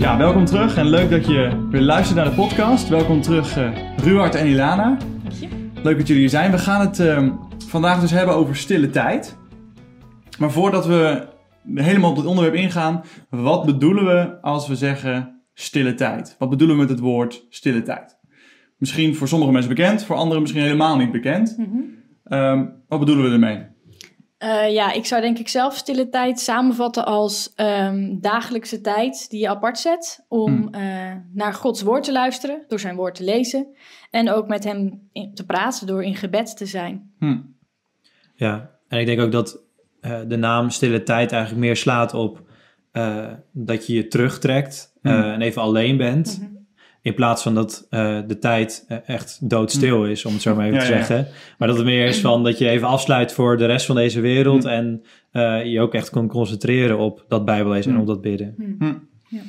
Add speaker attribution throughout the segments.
Speaker 1: Ja, welkom terug en leuk dat je weer luistert naar de podcast. Welkom terug, uh, Ruard en Ilana. Leuk dat jullie hier zijn. We gaan het uh, vandaag dus hebben over stille tijd. Maar voordat we helemaal op het onderwerp ingaan, wat bedoelen we als we zeggen stille tijd? Wat bedoelen we met het woord stille tijd? Misschien voor sommige mensen bekend, voor anderen misschien helemaal niet bekend. Mm -hmm. wat bedoelen we ermee?
Speaker 2: Uh, ja, ik zou denk ik zelf stille tijd samenvatten als um, dagelijkse tijd die je apart zet om hmm. uh, naar Gods woord te luisteren, door zijn woord te lezen en ook met hem in, te praten door in gebed te zijn.
Speaker 3: Hmm. Ja, en ik denk ook dat uh, de naam stille tijd eigenlijk meer slaat op dat je je terugtrekt hmm. en even alleen bent. In plaats van dat uh, de tijd eh, echt doodstil mm. is, om het zo maar even te zeggen. Maar dat het meer is van dat je even afsluit voor de rest van deze wereld. Mm. En uh, je ook echt kan concentreren op dat bijbellezen mm. en op dat bidden.
Speaker 1: Ja.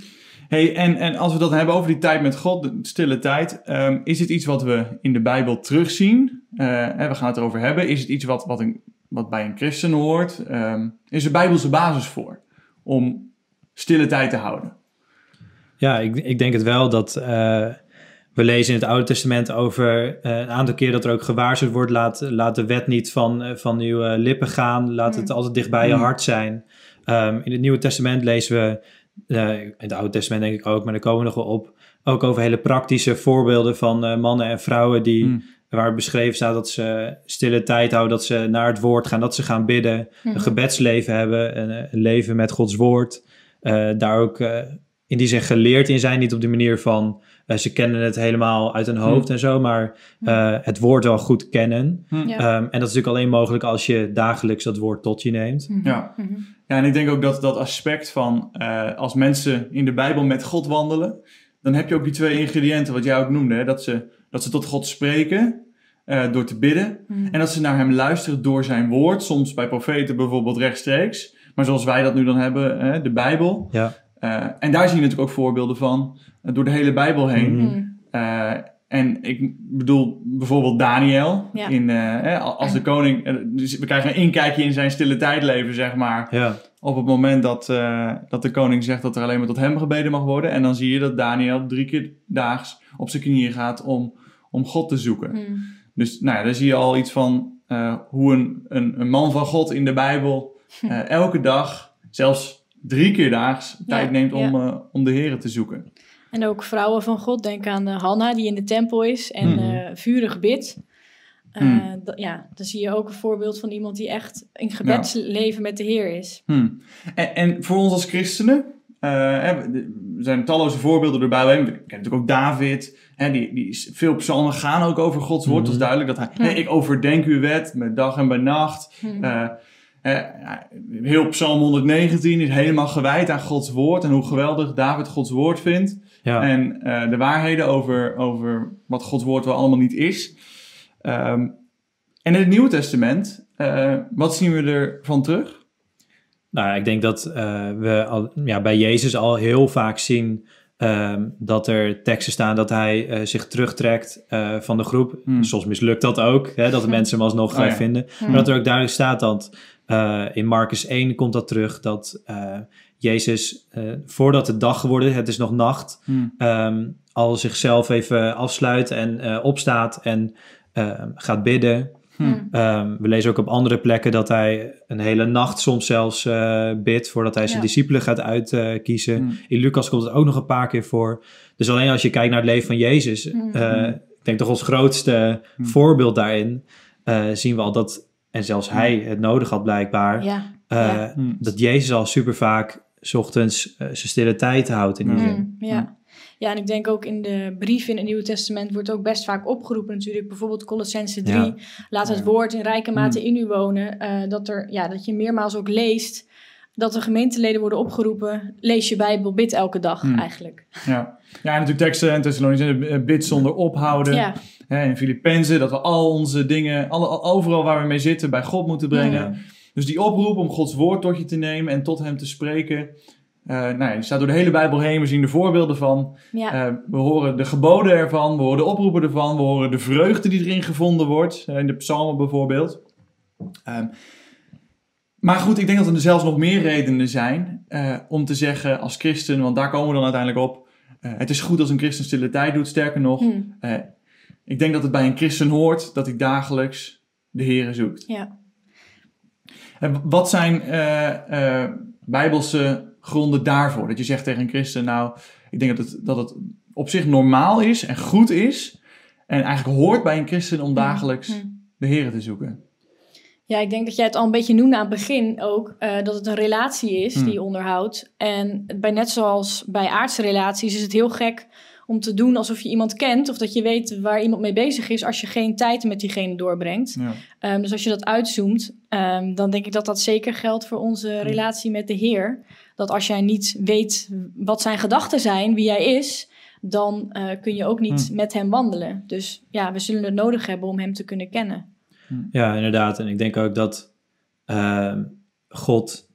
Speaker 1: Hey, en, en als we dat hebben over die tijd met God, de stille tijd, um, is het iets wat we in de Bijbel terugzien? Hè, we gaan het erover hebben. Is het iets wat, wat, een, wat bij een christen hoort? Um, is er bijbelse basis voor om stille tijd te houden?
Speaker 3: Ja, ik, ik denk het wel dat uh, we lezen in het Oude Testament over uh, een aantal keer dat er ook gewaarschuwd wordt: laat, laat de wet niet van, uh, van uw lippen gaan, laat het mm. altijd dicht bij je mm. hart zijn. Um, in het Nieuwe Testament lezen we, in het Oude Testament denk ik ook, maar daar komen we nog wel op, ook over hele praktische voorbeelden van mannen en vrouwen die. Mm. Waar beschreven staat dat ze stille tijd houden, dat ze naar het woord gaan, dat ze gaan bidden, een gebedsleven hebben, een, een, leven met Gods woord. daar ook in die zin geleerd in zijn. Niet op de manier van uh, ze kennen het helemaal uit hun hoofd hm. en zo, maar uh, het woord wel goed kennen. Hm. Ja. Um, en dat is natuurlijk alleen mogelijk als je dagelijks dat woord tot je neemt.
Speaker 1: Hm. Ja. ja, en ik denk ook dat dat aspect van uh, als mensen in de Bijbel met God wandelen, dan heb je ook die twee ingrediënten wat jij ook noemde. Hè? Dat, ze, dat ze tot God spreken. door te bidden. En dat ze naar hem luisteren door zijn woord. Soms bij profeten bijvoorbeeld rechtstreeks. Maar zoals wij dat nu dan hebben, de Bijbel. Ja. Uh, en daar zie je natuurlijk ook voorbeelden van uh, door de hele Bijbel heen. Mm. Uh, en ik bedoel bijvoorbeeld Daniel. Ja. In, als de koning. Dus we krijgen een inkijkje in zijn stille tijdleven, zeg maar. Ja. Op het moment dat, dat de koning zegt dat er alleen maar tot hem gebeden mag worden. En dan zie je dat Daniel drie keer daags op zijn knieën gaat om, om God te zoeken. Mm. Dus nou ja, daar zie je al iets van hoe een, een, een, man van God in de Bijbel elke dag, zelfs drie keer daags tijd neemt om, uh, om de heren te zoeken.
Speaker 2: En ook vrouwen van God, denk aan uh, Hanna die in de tempel is en mm -hmm. vurig bidt. Mm. ja, dan zie je ook een voorbeeld van iemand die echt in gebedsleven met de Heer is.
Speaker 1: Hmm. En, en, voor ons als christenen, er zijn talloze voorbeelden erbij. We kennen natuurlijk ook David. Hè, die, die, veel psalmen gaan ook over Gods woord. Is mhm. duidelijk dat hij... ik overdenk uw wet met dag en bij nacht. Uh, heel Psalm 119 is helemaal gewijd aan Gods woord en hoe geweldig David Gods woord vindt. Ja. En uh, de waarheden over, over wat Gods woord wel allemaal niet is. Um, en in het Nieuwe Testament, uh, wat zien we ervan terug?
Speaker 3: Nou, ik denk dat we al, ja, bij Jezus al heel vaak zien um, dat er teksten staan dat hij zich terugtrekt van de groep. Hmm. Soms mislukt dat ook, hè, dat de mensen hem alsnog oh, ja. vinden. Hmm. Maar dat er ook duidelijk staat dat uh, in Marcus 1 komt dat terug dat uh, Jezus, uh, voordat het dag geworden is, het is nog nacht, hmm. um, al zichzelf even afsluit en opstaat en gaat bidden. Hmm. Um, we lezen ook op andere plekken dat hij een hele nacht soms zelfs bidt voordat hij zijn ja. discipelen gaat uitkiezen. Hmm. In Lucas komt het ook nog een paar keer voor. Dus alleen als je kijkt naar het leven van Jezus, ik denk toch ons grootste voorbeeld daarin, zien we al dat en zelfs hij het nodig had blijkbaar, ja. Uh, dat Jezus al super vaak ochtends uh, zijn stille tijd houdt in die zin.
Speaker 2: Ja. Ja, en ik denk ook in de brief in het Nieuwe Testament wordt ook best vaak opgeroepen natuurlijk. Bijvoorbeeld Colossense 3, laat het woord in rijke mate mm. in u wonen. Uh, dat, er, ja, dat je meermaals ook leest dat de gemeenteleden worden opgeroepen, lees je Bijbel, bid elke dag mm. eigenlijk.
Speaker 1: Ja. ja, en natuurlijk teksten en Thessalonians, bid zonder ophouden. Ja hè, in Filippenzen, dat we al onze dingen, alle, overal waar we mee zitten, bij God moeten brengen. Dus die oproep om Gods woord tot je te nemen en tot Hem te spreken. Uh, nou ja, die staat door de hele Bijbel heen. We zien de voorbeelden van. Ja. Uh, we horen de geboden ervan. We horen de oproepen ervan. We horen de vreugde die erin gevonden wordt. Uh, in de psalmen bijvoorbeeld. Ehm, maar goed, ik denk dat er zelfs nog meer redenen zijn uh, om te zeggen als christen, want daar komen we dan uiteindelijk op. Het is goed als een christen stille tijd doet. Sterker nog, hmm. ik denk dat het bij een christen hoort dat hij dagelijks de Here zoekt.
Speaker 2: Ja.
Speaker 1: En wat zijn bijbelse gronden daarvoor? Dat je zegt tegen een christen, nou, ik denk dat het, dat het op zich normaal is en goed is. En eigenlijk hoort bij een christen om hmm. dagelijks hmm. de Here te zoeken.
Speaker 2: Ja, ik denk dat jij het al een beetje noemde aan het begin ook, uh, dat het een relatie is die je hmm. onderhoudt. En bij, net zoals bij aardse relaties is het heel gek om te doen alsof je iemand kent of dat je weet waar iemand mee bezig is als je geen tijd met diegene doorbrengt. Ja. Um, dus als je dat uitzoomt, um, dan denk ik dat dat zeker geldt voor onze relatie met de Heer. Dat als jij niet weet wat zijn gedachten zijn, wie hij is, dan uh, kun je ook niet hmm. met hem wandelen. Dus ja, we zullen het nodig hebben om hem te kunnen kennen.
Speaker 3: Ja, inderdaad. En ik denk ook dat uh, God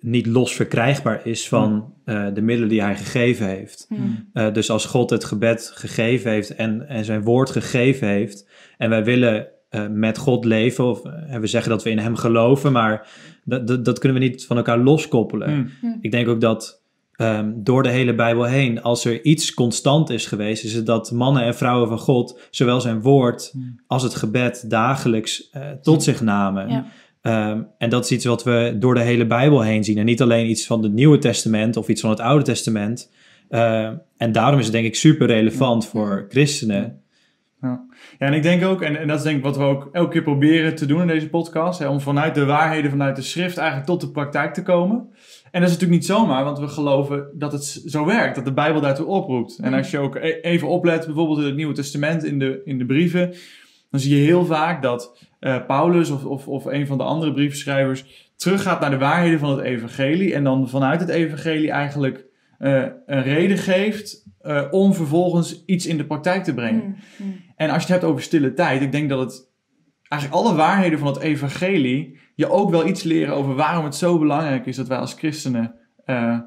Speaker 3: niet los verkrijgbaar is van uh, de middelen die hij gegeven heeft. Uh, dus als God het gebed gegeven heeft en, en zijn woord gegeven heeft en wij willen uh, met God leven, of we zeggen dat we in hem geloven, maar dat, dat, dat kunnen we niet van elkaar loskoppelen. Ik denk ook dat um, door de hele Bijbel heen, als er iets constant is geweest, is het dat mannen en vrouwen van God zowel zijn woord hmm. als het gebed dagelijks uh, tot zich namen. Ja. Um, en dat is iets wat we door de hele Bijbel heen zien. En niet alleen iets van het Nieuwe Testament of iets van het Oude Testament. Uh, en daarom is het denk ik super relevant voor christenen.
Speaker 1: Ja. ja, en ik denk ook, en, en dat is denk ik wat we ook elke keer proberen te doen in deze podcast, hè, om vanuit de waarheden, vanuit de schrift eigenlijk tot de praktijk te komen. En dat is natuurlijk niet zomaar, want we geloven dat het zo werkt, dat de Bijbel daartoe oproept. En als je ook e-, even oplet, bijvoorbeeld in het Nieuwe Testament, in de, in de brieven, dan zie je heel vaak dat uh, Paulus of, of, of een van de andere briefschrijvers teruggaat naar de waarheden van het evangelie en dan vanuit het evangelie eigenlijk uh, een reden geeft uh, om vervolgens iets in de praktijk te brengen. Mm, mm. En als je het hebt over stille tijd, ik denk dat het eigenlijk alle waarheden van het evangelie je ook wel iets leren over waarom het zo belangrijk is dat wij als christenen uh,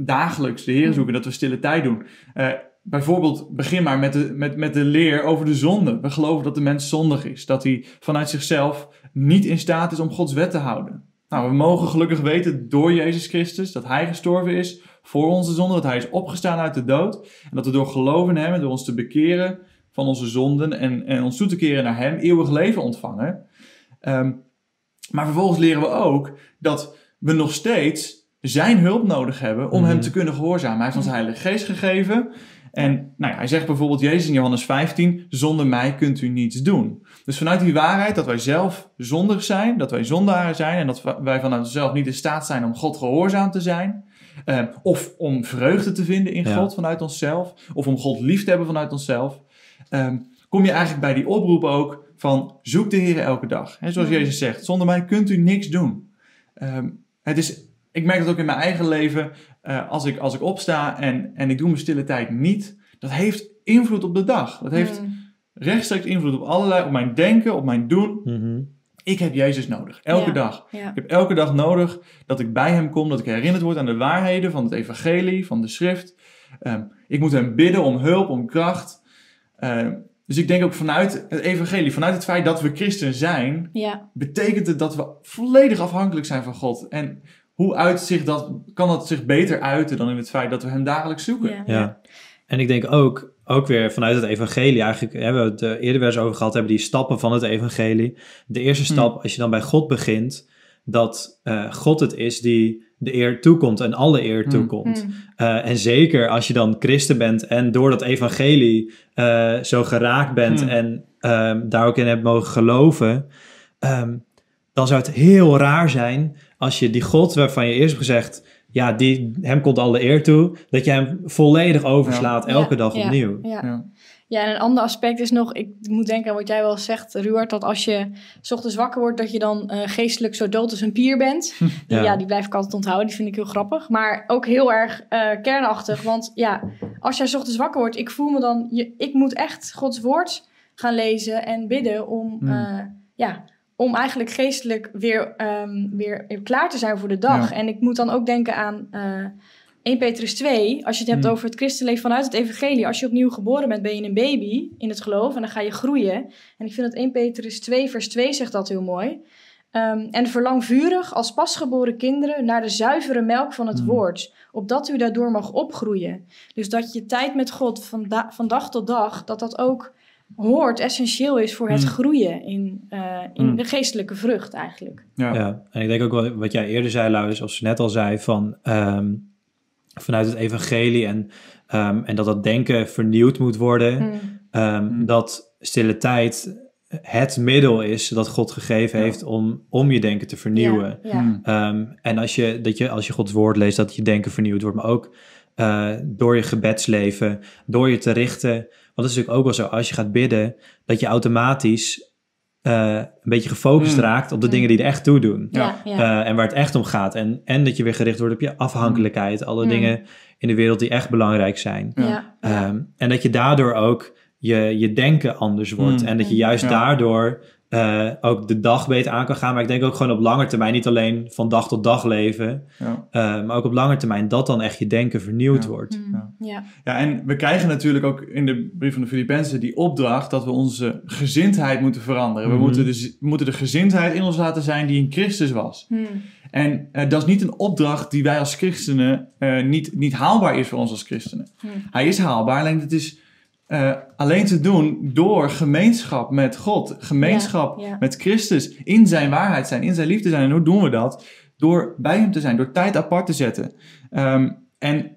Speaker 1: dagelijks de Heer hmm. zoeken, dat we stille tijd doen. Uh, bijvoorbeeld, begin maar met de, met, met de leer over de zonde. We geloven dat de mens zondig is, dat hij vanuit zichzelf niet in staat is om Gods wet te houden. Nou, we mogen gelukkig weten door Jezus Christus dat Hij gestorven is voor onze zonde, dat Hij is opgestaan uit de dood en dat we door geloven in Hem en door ons te bekeren van onze zonden en, en ons toe te keren naar Hem eeuwig leven ontvangen. Um, maar vervolgens leren we ook dat we nog steeds zijn hulp nodig hebben om hem mhm. te kunnen gehoorzamen. Hij heeft ons Heilige Geest gegeven. En nou ja, hij zegt bijvoorbeeld Jezus in Johannes 15, zonder mij kunt u niets doen. Dus vanuit die waarheid dat wij zelf zondig zijn, dat wij zondaren zijn en dat wij vanuit onszelf niet in staat zijn om God gehoorzaam te zijn, eh, of om vreugde te vinden in God vanuit onszelf, of om God lief te hebben vanuit onszelf, eh, kom je eigenlijk bij die oproep ook van zoek de Heer elke dag. He, zoals Jezus zegt, zonder mij kunt u niks doen. Um, het is, ik merk dat ook in mijn eigen leven, uh, als, ik, als ik opsta en, en ik doe mijn stille tijd niet, dat heeft invloed op de dag. Dat heeft mm. rechtstreeks invloed op allerlei, op mijn denken, op mijn doen. Mm-hmm. Ik heb Jezus nodig, elke dag. Ja. Ik heb elke dag nodig dat ik bij Hem kom, dat ik herinnerd word aan de waarheden van het evangelie, van de schrift. Um, ik moet Hem bidden om hulp, om kracht. Uh, dus ik denk ook vanuit het evangelie, vanuit het feit dat we christen zijn, ja. betekent het dat we volledig afhankelijk zijn van God. En hoe uitzicht dat, kan dat zich beter uiten dan in het feit dat we hem dagelijks zoeken?
Speaker 3: Ja. ja. En ik denk ook, ook weer vanuit het evangelie, eigenlijk hebben we het er eerder wel eens over gehad, hebben die stappen van het evangelie. De eerste hm. stap, als je dan bij God begint, dat uh, God het is die de eer toekomt en alle eer hm. toekomt. Mm. Uh, en zeker als je dan christen bent en door dat evangelie uh, zo geraakt bent mm. en um, daar ook in hebt mogen geloven, um, dan zou het heel raar zijn als je die God waarvan je eerst hebt gezegd, ja, die, hem komt alle eer toe, dat je hem volledig overslaat ja. elke ja, dag opnieuw.
Speaker 2: Ja. Ja, en een ander aspect is nog, ik moet denken aan wat jij wel zegt, Ruart, dat als je s ochtends wakker wordt, dat je dan uh, geestelijk zo dood als een pier bent. ja. ja. die blijf ik altijd onthouden, die vind ik heel grappig. Maar ook heel erg uh, kernachtig, want ja, als jij s ochtends wakker wordt, ik voel me dan, je, ik moet echt Gods woord gaan lezen en bidden om, hmm. uh, ja, om eigenlijk geestelijk weer, um, weer klaar te zijn voor de dag. Ja. En ik moet dan ook denken aan 1 Petrus 2, als je het hebt hmm. over het christenleven vanuit het evangelie. Als je opnieuw geboren bent, ben je een baby in het geloof en dan ga je groeien. En ik vind dat 1 Petrus 2 vers 2 zegt dat heel mooi. Ehm, en verlang vurig als pasgeboren kinderen naar de zuivere melk van het
Speaker 3: Mm.
Speaker 2: woord, opdat u daardoor mag opgroeien. Dus dat je tijd met God van, da- van dag tot dag, dat dat ook hoort, essentieel is voor het
Speaker 1: Mm.
Speaker 2: groeien in, eh, in
Speaker 1: Mm.
Speaker 2: de geestelijke vrucht eigenlijk.
Speaker 1: Ja.
Speaker 3: Ja, en ik denk ook wel wat jij eerder zei, Laurens, zoals je net al zei, van ehm, vanuit het evangelie en, ehm, en dat dat denken vernieuwd moet worden,
Speaker 2: Mm.
Speaker 3: ehm,
Speaker 1: Mm.
Speaker 3: dat stille tijd het middel is dat God gegeven
Speaker 1: Ja.
Speaker 3: heeft om, om je denken te vernieuwen.
Speaker 2: Ja, ja.
Speaker 3: En als je, dat je als je Gods woord leest, dat je denken vernieuwd wordt, maar ook eh, door je gebedsleven, door je te richten. Want dat is natuurlijk ook wel zo, als je gaat bidden, dat je automatisch eh, een beetje gefocust
Speaker 1: Mm.
Speaker 3: raakt op de
Speaker 2: Mm.
Speaker 3: dingen die er echt toe doen.
Speaker 2: Ja, ja.
Speaker 3: Eh, en waar het echt om gaat. En, en dat je weer gericht wordt op je afhankelijkheid. Alle
Speaker 2: Mm.
Speaker 3: dingen in de wereld die echt belangrijk zijn.
Speaker 2: ja.
Speaker 3: Ehm, en dat je daardoor ook je, je denken anders wordt.
Speaker 1: Mm.
Speaker 3: En dat je juist
Speaker 1: Ja.
Speaker 3: daardoor eh, ook de dag beter aan kan gaan. Maar ik denk ook gewoon op lange termijn. Niet alleen van dag tot dag leven.
Speaker 1: Ja.
Speaker 3: eh, maar ook op lange termijn dat dan echt je denken vernieuwd
Speaker 1: Ja.
Speaker 3: wordt.
Speaker 2: Mm.
Speaker 1: Ja.
Speaker 2: ja.
Speaker 1: ja, en we krijgen natuurlijk ook in de brief van de Filippenzen die opdracht dat we onze gezindheid moeten veranderen. We,
Speaker 3: Mhm.
Speaker 1: moeten de, we moeten de gezindheid in ons laten zijn die in Christus was.
Speaker 2: Mm.
Speaker 1: En eh, dat is niet een opdracht die wij als christenen eh, niet, niet haalbaar is voor ons als christenen.
Speaker 2: Mm.
Speaker 1: Hij is haalbaar, alleen het is eh, alleen te doen door gemeenschap met God, gemeenschap
Speaker 2: Ja, ja.
Speaker 1: met Christus, in zijn waarheid zijn, in zijn liefde zijn. En hoe doen we dat? Door bij hem te zijn, door tijd apart te zetten. Ehm, en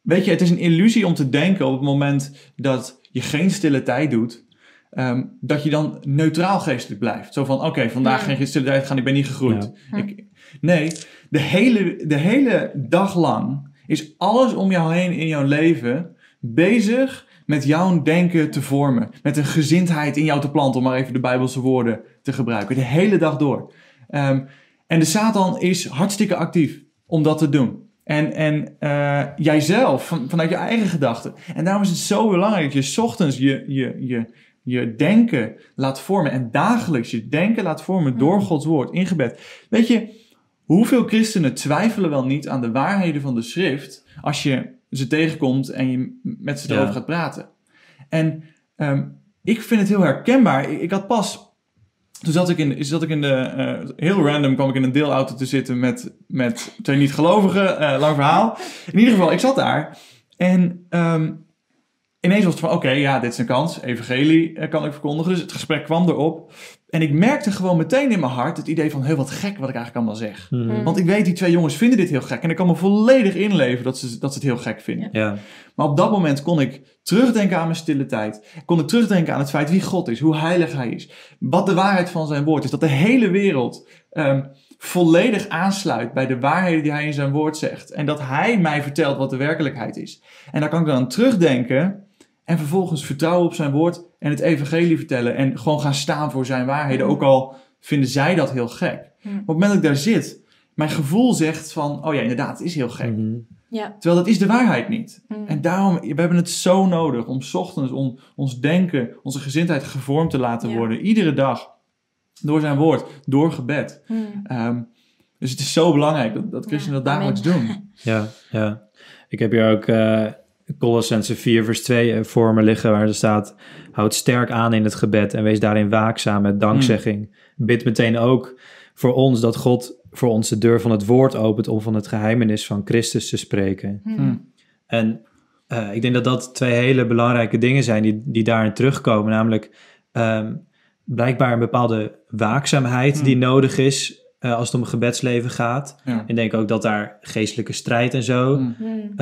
Speaker 1: weet je, het is een illusie om te denken op het moment dat je geen stille tijd doet, ehm, dat je dan neutraal geestelijk blijft. Zo van, oké, vandaag
Speaker 2: Ja.
Speaker 1: geen stille tijd gaan, ik ben niet gegroeid.
Speaker 2: Ja.
Speaker 1: Ik, nee, de hele, de hele dag lang is alles om jou heen in jouw leven bezig met jouw denken te vormen. Met een gezindheid in jou te planten, om maar even de Bijbelse woorden te gebruiken. De hele dag door. Ehm, en de Satan is hartstikke actief om dat te doen. En, en eh, jijzelf, van, vanuit je eigen gedachten. En daarom is het zo belangrijk dat je 's ochtends je, je, je, je denken laat vormen. En dagelijks je denken laat vormen door Gods woord in gebed. Weet je, hoeveel christenen twijfelen wel niet aan de waarheden van de schrift als je ze tegenkomt en je met ze
Speaker 3: Ja.
Speaker 1: erover gaat praten. En ehm, ik vind het heel herkenbaar. Ik, ik had pas, toen zat ik in, zat ik in de, eh, heel random kwam ik in een deelauto te zitten met, met twee niet-gelovigen, eh, lang verhaal. In ieder geval, ik zat daar en ehm, ineens was het van, oké, ja, dit is een kans, evangelie eh, kan ik verkondigen. Dus het gesprek kwam erop. En ik merkte gewoon meteen in mijn hart het idee van, heel wat gek wat ik eigenlijk allemaal zeg.
Speaker 3: Mhm.
Speaker 2: Mm.
Speaker 1: Want ik weet, die twee jongens vinden dit heel gek. En ik kan me volledig inleven dat ze, dat ze het heel gek vinden.
Speaker 2: Ja.
Speaker 1: Maar op dat moment kon ik terugdenken aan mijn stille tijd. Kon ik terugdenken aan het feit wie God is, hoe heilig hij is. Wat de waarheid van zijn woord is. Dat de hele wereld ehm, volledig aansluit bij de waarheden die hij in zijn woord zegt. En dat hij mij vertelt wat de werkelijkheid is. En daar kan ik dan aan terugdenken. En vervolgens vertrouwen op zijn woord en het evangelie vertellen. En gewoon gaan staan voor zijn waarheden. Ook al vinden zij dat heel gek.
Speaker 2: Mm.
Speaker 1: Op het moment dat ik daar zit, mijn gevoel zegt van, oh ja, inderdaad, het is heel gek.
Speaker 3: Mhm.
Speaker 2: Ja.
Speaker 1: Terwijl dat is de waarheid niet.
Speaker 2: Mm.
Speaker 1: En daarom, we hebben het zo nodig om 's ochtends om ons denken, onze gezindheid gevormd te laten
Speaker 2: Ja.
Speaker 1: worden. Iedere dag. Door zijn woord, door gebed.
Speaker 2: Mm.
Speaker 1: Ehm, dus het is zo belangrijk dat, dat christenen
Speaker 2: Ja,
Speaker 1: dat dagelijks doen.
Speaker 3: Ja, ja. Ik heb hier ook eh Colossense 4 vers 2 eh, voor me liggen waar er staat... Houd sterk aan in het gebed en wees daarin waakzaam met dankzegging. Bid meteen ook voor ons dat God voor ons de deur van het woord opent... om van het geheimenis van Christus te spreken.
Speaker 2: Mm.
Speaker 1: Mm.
Speaker 3: En eh, ik denk dat dat twee hele belangrijke dingen zijn die, die daarin terugkomen. Namelijk ehm, blijkbaar een bepaalde waakzaamheid
Speaker 1: Hmm.
Speaker 3: die nodig is eh, als het om een gebedsleven gaat.
Speaker 1: Ja.
Speaker 3: Ik denk ook dat daar geestelijke strijd en zo...
Speaker 1: Mm.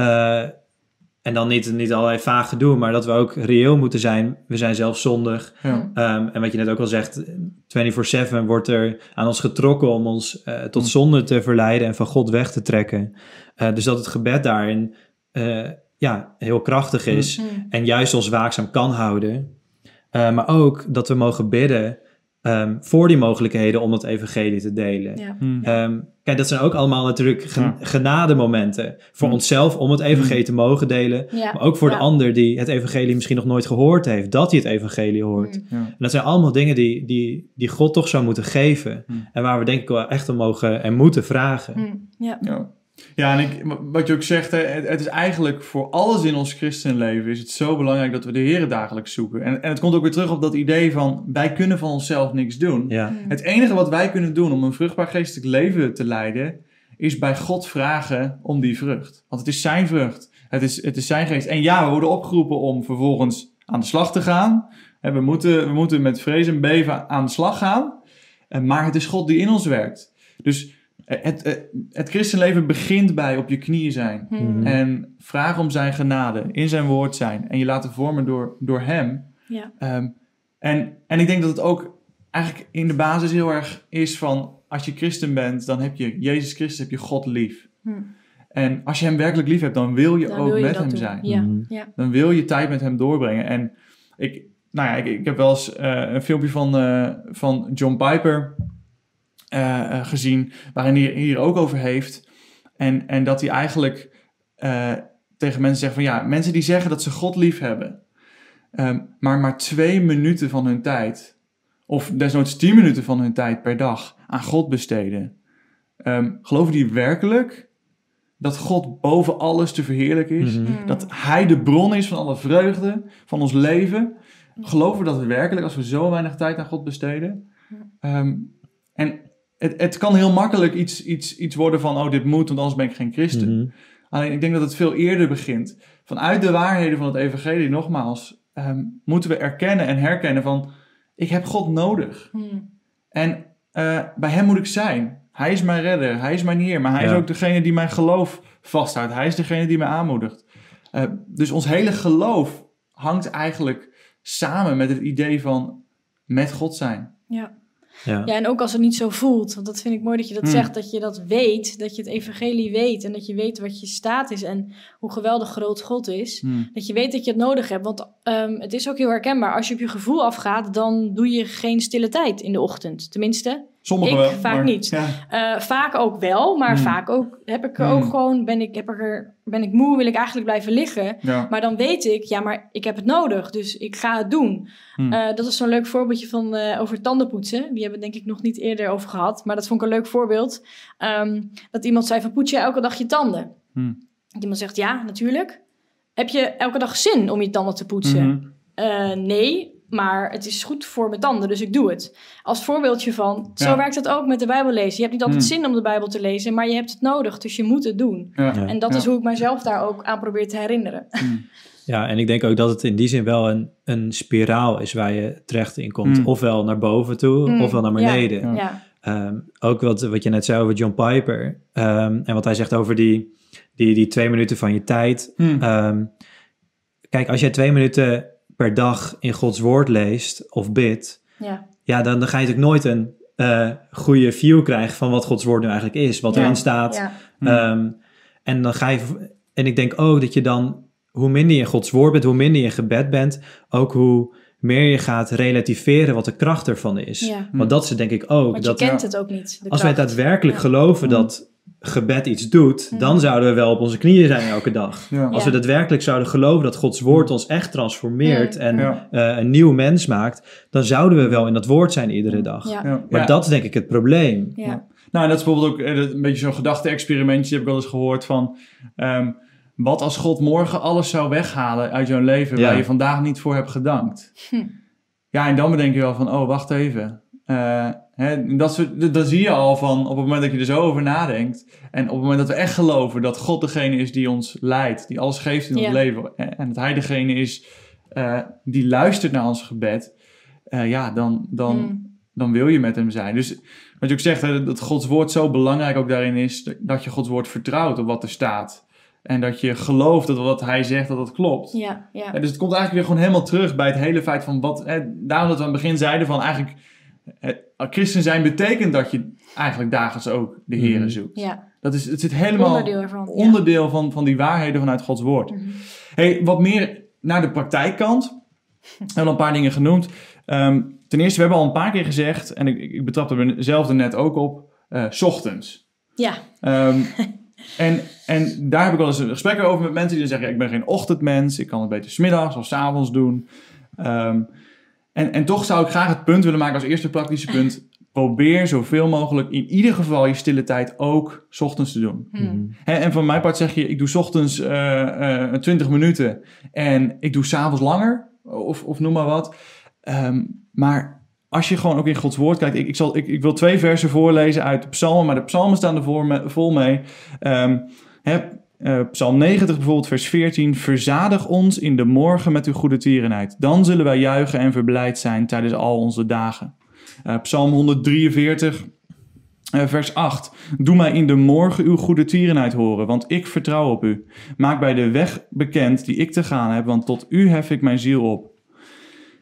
Speaker 3: En dan niet, niet allerlei vage doen, maar dat we ook reëel moeten zijn. We zijn zelf zondig.
Speaker 1: Ja.
Speaker 3: Ehm, en wat je net ook al zegt, 24-7 wordt er aan ons getrokken om ons eh, tot
Speaker 1: Mm.
Speaker 3: zonde te verleiden en van God weg te trekken. Eh, dus dat het gebed daarin eh, ja, heel krachtig is
Speaker 2: Mm.
Speaker 3: en juist ons waakzaam kan houden. Maar ook dat we mogen bidden ehm, voor die mogelijkheden om het evangelie te delen.
Speaker 2: Ja.
Speaker 1: Mm.
Speaker 3: Ehm, kijk, dat zijn ook allemaal natuurlijk gen-
Speaker 1: Ja.
Speaker 3: genademomenten voor
Speaker 1: Mm.
Speaker 3: onszelf om het evangelie te mogen delen.
Speaker 2: Ja.
Speaker 3: Maar ook voor
Speaker 2: Ja.
Speaker 3: de ander die het evangelie misschien nog nooit gehoord heeft, dat hij het evangelie hoort.
Speaker 2: Mm.
Speaker 1: Ja.
Speaker 3: En dat zijn allemaal dingen die, die, die God toch zou moeten geven.
Speaker 1: Mm.
Speaker 3: En waar we denk ik wel echt om mogen en moeten vragen.
Speaker 2: Mm. Ja.
Speaker 1: Ja. En ik, wat je ook zegt, het, het is eigenlijk voor alles in ons christenleven is het zo belangrijk dat we de Heer dagelijks zoeken. En, en het komt ook weer terug op dat idee van wij kunnen van onszelf niks doen.
Speaker 3: Ja.
Speaker 1: Het enige wat wij kunnen doen om een vruchtbaar geestelijk leven te leiden, is bij God vragen om die vrucht. Want het is zijn vrucht. Het is, het is zijn geest. En ja, we worden opgeroepen om vervolgens aan de slag te gaan. We moeten, we moeten met vrees en beven aan de slag gaan. Eh, Maar het is God die in ons werkt. Dus het, het, het christenleven begint bij op je knieën zijn.
Speaker 2: Hmm.
Speaker 1: En vragen om zijn genade, in zijn woord zijn. En je laten vormen door, door hem.
Speaker 2: Ja.
Speaker 1: Ehm, en, en ik denk dat het ook eigenlijk in de basis heel erg is van... als je christen bent, dan heb je Jezus Christus, heb je God lief.
Speaker 2: Hmm.
Speaker 1: En als je hem werkelijk lief hebt, dan wil je
Speaker 2: Dan
Speaker 1: ook
Speaker 2: wil je
Speaker 1: met hem
Speaker 2: doen.
Speaker 1: zijn.
Speaker 2: Ja.
Speaker 3: Mhm.
Speaker 2: Ja.
Speaker 1: Dan wil je tijd met hem doorbrengen. En ik, nou ja, ik, ik heb wel eens eh, een filmpje van, eh, van John Piper eh, eh, gezien, waarin hij hier ook over heeft. En, en dat hij eigenlijk eh, tegen mensen zegt van ja, mensen die zeggen dat ze God lief hebben, ehm, maar maar twee minuten van hun tijd, of desnoods tien minuten van hun tijd per dag aan God besteden. Ehm, geloven die werkelijk dat God boven alles te verheerlijken is?
Speaker 3: Mhm.
Speaker 2: Hmm.
Speaker 1: Dat Hij de bron is van alle vreugde, van ons leven. Geloven we dat werkelijk als we zo weinig tijd aan God besteden? Ehm, en het, het kan heel makkelijk iets, iets, iets worden van, oh dit moet, want anders ben ik geen christen.
Speaker 3: Mhm.
Speaker 1: Alleen ik denk dat het veel eerder begint. Vanuit de waarheden van het evangelie, nogmaals, ehm, moeten we erkennen en herkennen van, ik heb God nodig.
Speaker 2: Hmm.
Speaker 1: En eh, bij hem moet ik zijn. Hij is mijn redder, hij is mijn heer, maar hij
Speaker 3: Ja.
Speaker 1: is ook degene die mijn geloof vasthoudt. Hij is degene die mij aanmoedigt. Eh, dus ons hele geloof hangt eigenlijk samen met het idee van met God zijn.
Speaker 2: Ja.
Speaker 3: Ja.
Speaker 2: ja, en ook als het niet zo voelt. Want dat vind ik mooi dat je dat
Speaker 1: Hmm.
Speaker 2: zegt. Dat je dat weet. Dat je het evangelie weet. En dat je weet wat je staat is. En hoe geweldig groot God is.
Speaker 1: Hmm.
Speaker 2: Dat je weet dat je het nodig hebt. Want ehm, het is ook heel herkenbaar. Als je op je gevoel afgaat, dan doe je geen stille tijd in de ochtend. Tenminste,
Speaker 1: Sommigen
Speaker 2: Ik
Speaker 1: wel.
Speaker 2: vaak
Speaker 1: maar-
Speaker 2: niet.
Speaker 1: Ja.
Speaker 2: eh, vaak ook wel. Maar
Speaker 1: Hmm.
Speaker 2: vaak ook heb ik er
Speaker 1: Hmm.
Speaker 2: ook gewoon, ben ik, heb er, ben ik moe, wil ik eigenlijk blijven liggen.
Speaker 1: Ja.
Speaker 2: Maar dan weet ik, ja, maar ik heb het nodig. Dus ik ga het doen.
Speaker 1: Hmm.
Speaker 2: Eh, dat is zo'n leuk voorbeeldje van eh, over tandenpoetsen. Die hebben we denk ik nog niet eerder over gehad. Maar dat vond ik een leuk voorbeeld. Ehm, dat iemand zei van poets je elke dag je tanden?
Speaker 1: Hmm.
Speaker 2: Dat Iemand zegt ja, natuurlijk. Heb je elke dag zin om je tanden te poetsen? Eh, nee, maar het is goed voor mijn tanden, dus ik doe het. Als voorbeeldje van, zo
Speaker 1: Ja.
Speaker 2: werkt het ook met de Bijbel lezen. Je hebt niet altijd
Speaker 1: Hmm.
Speaker 2: zin om de Bijbel te lezen, maar je hebt het nodig, dus je moet het doen.
Speaker 1: Ja.
Speaker 3: Ja.
Speaker 2: En dat
Speaker 1: Ja.
Speaker 2: is hoe ik mezelf daar ook aan probeer te herinneren.
Speaker 1: Hmm.
Speaker 3: Ja, en ik denk ook dat het in die zin wel een, een spiraal is waar je terecht in komt.
Speaker 1: Mm.
Speaker 3: Ofwel naar boven toe, ofwel naar beneden.
Speaker 1: Ja.
Speaker 2: Ja,
Speaker 3: Ehm, ook wat, wat je net zei over John Piper. ehm, en wat hij zegt over die, die, die twee minuten van je tijd.
Speaker 1: Hmm.
Speaker 3: Ehm, kijk, als jij twee minuten per dag in Gods woord leest of bidt,
Speaker 2: ja,
Speaker 3: ja, dan, dan ga je natuurlijk nooit een eh, goede view krijgen van wat Gods woord nu eigenlijk is, wat
Speaker 2: Ja.
Speaker 3: erin staat.
Speaker 2: ja.
Speaker 1: Hmm.
Speaker 3: Ehm, en dan ga je, en ik denk ook dat je dan, hoe minder je in Gods woord bent, hoe minder je in gebed bent, ook hoe meer je gaat relativeren wat de kracht ervan is.
Speaker 2: Ja.
Speaker 3: Want dat is denk ik ook.
Speaker 2: Want je
Speaker 3: dat,
Speaker 2: kent het ook niet. de
Speaker 3: als wij daadwerkelijk
Speaker 2: Ja.
Speaker 3: geloven
Speaker 1: Mm.
Speaker 3: dat gebed iets doet,
Speaker 2: Mm.
Speaker 3: dan zouden we wel op onze knieën zijn elke dag.
Speaker 1: Ja.
Speaker 3: Als
Speaker 2: Ja.
Speaker 3: we daadwerkelijk zouden geloven dat Gods woord ons echt transformeert
Speaker 2: Mm.
Speaker 3: en
Speaker 1: Ja.
Speaker 3: eh, een nieuw mens maakt, dan zouden we wel in dat woord zijn iedere dag.
Speaker 2: Ja,
Speaker 1: Ja.
Speaker 3: Maar
Speaker 1: Ja.
Speaker 3: dat is denk ik het probleem.
Speaker 2: ja.
Speaker 1: Nou, en dat is bijvoorbeeld ook eh, een beetje zo'n gedachte-experimentje, die heb ik wel eens gehoord van... ehm, wat als God morgen alles zou weghalen uit jouw leven
Speaker 3: Ja.
Speaker 1: waar je vandaag niet voor hebt gedankt?
Speaker 2: Hm.
Speaker 1: Ja, en dan bedenk je wel van, oh, wacht even. Eh, hè, dat soort, zie je al van, op het moment dat je er zo over nadenkt... en op het moment dat we echt geloven dat God degene is die ons leidt... die alles geeft in ons leven... en dat Hij degene is eh, die luistert naar ons gebed... eh, ja, dan, dan,
Speaker 2: Hmm.
Speaker 1: dan wil je met hem zijn. Dus wat je ook zegt, hè, dat Gods woord zo belangrijk ook daarin is... dat je Gods woord vertrouwt op wat er staat... En dat je gelooft dat wat hij zegt, dat dat klopt.
Speaker 2: Ja, ja.
Speaker 1: Ja, dus het komt eigenlijk weer gewoon helemaal terug bij het hele feit van wat. Hè, daarom dat we aan het begin zeiden van eigenlijk. Het, christen zijn betekent dat je eigenlijk dagelijks ook de Here
Speaker 3: Mhm.
Speaker 1: zoekt.
Speaker 2: ja.
Speaker 1: Dat is, het zit helemaal
Speaker 2: onderdeel ervan. ja.
Speaker 1: onderdeel van, van die waarheden vanuit Gods woord.
Speaker 2: Mhm.
Speaker 1: Hey, wat meer naar de praktijkkant. We hebben al een paar dingen genoemd. Ehm, ten eerste, we hebben al een paar keer gezegd, en ik, ik betrapte mezelf er net ook op, eh, 's ochtends.
Speaker 2: Ja,
Speaker 1: Ehm, en, en daar heb ik wel eens gesprekken over met mensen die dan zeggen: ja, Ik ben geen ochtendmens, ik kan het beter smiddags of s avonds doen. Ehm, en, en toch zou ik graag het punt willen maken als eerste praktische punt: probeer zoveel mogelijk in ieder geval je stille tijd ook 's ochtends te doen.
Speaker 2: Hmm.
Speaker 1: Hè, en van mijn part zeg je, ik doe 's ochtends eh, eh, 20 minuten en ik doe s'avonds langer, of, of noem maar wat. Ehm, maar als je gewoon ook in Gods woord kijkt, ik, ik, zal, ik, ik wil twee versen voorlezen uit de psalmen, maar de psalmen staan er voor me- vol mee. Ehm, hè, eh, Psalm 90 bijvoorbeeld, vers 14. Verzadig ons in de morgen met uw goede tierenheid. Dan zullen wij juichen en verblijd zijn tijdens al onze dagen. Eh, Psalm 143, eh, vers 8. Doe mij in de morgen uw goede tierenheid horen, want ik vertrouw op u. Maak bij de weg bekend die ik te gaan heb, want tot u hef ik mijn ziel op.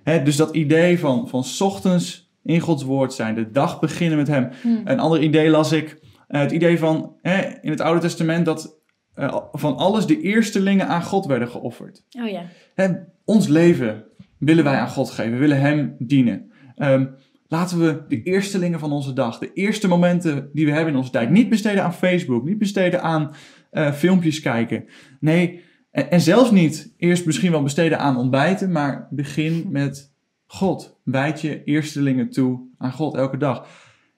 Speaker 1: Hè, dus dat idee van, van 's ochtends in Gods woord zijn, de dag beginnen met hem.
Speaker 2: Hmm.
Speaker 1: Een ander idee las ik, het idee van hè, in het Oude Testament dat eh, van alles de eerstelingen aan God werden geofferd.
Speaker 2: Oh ja.
Speaker 1: Hè, ons leven willen wij aan God geven, willen Hem dienen. Ehm, laten we de eerstelingen van onze dag, de eerste momenten die we hebben in onze tijd, niet besteden aan Facebook, niet besteden aan eh, filmpjes kijken. Nee, en, en zelfs niet eerst misschien wel besteden aan ontbijten, maar begin met God. Wijd je eerstelingen toe aan God elke dag.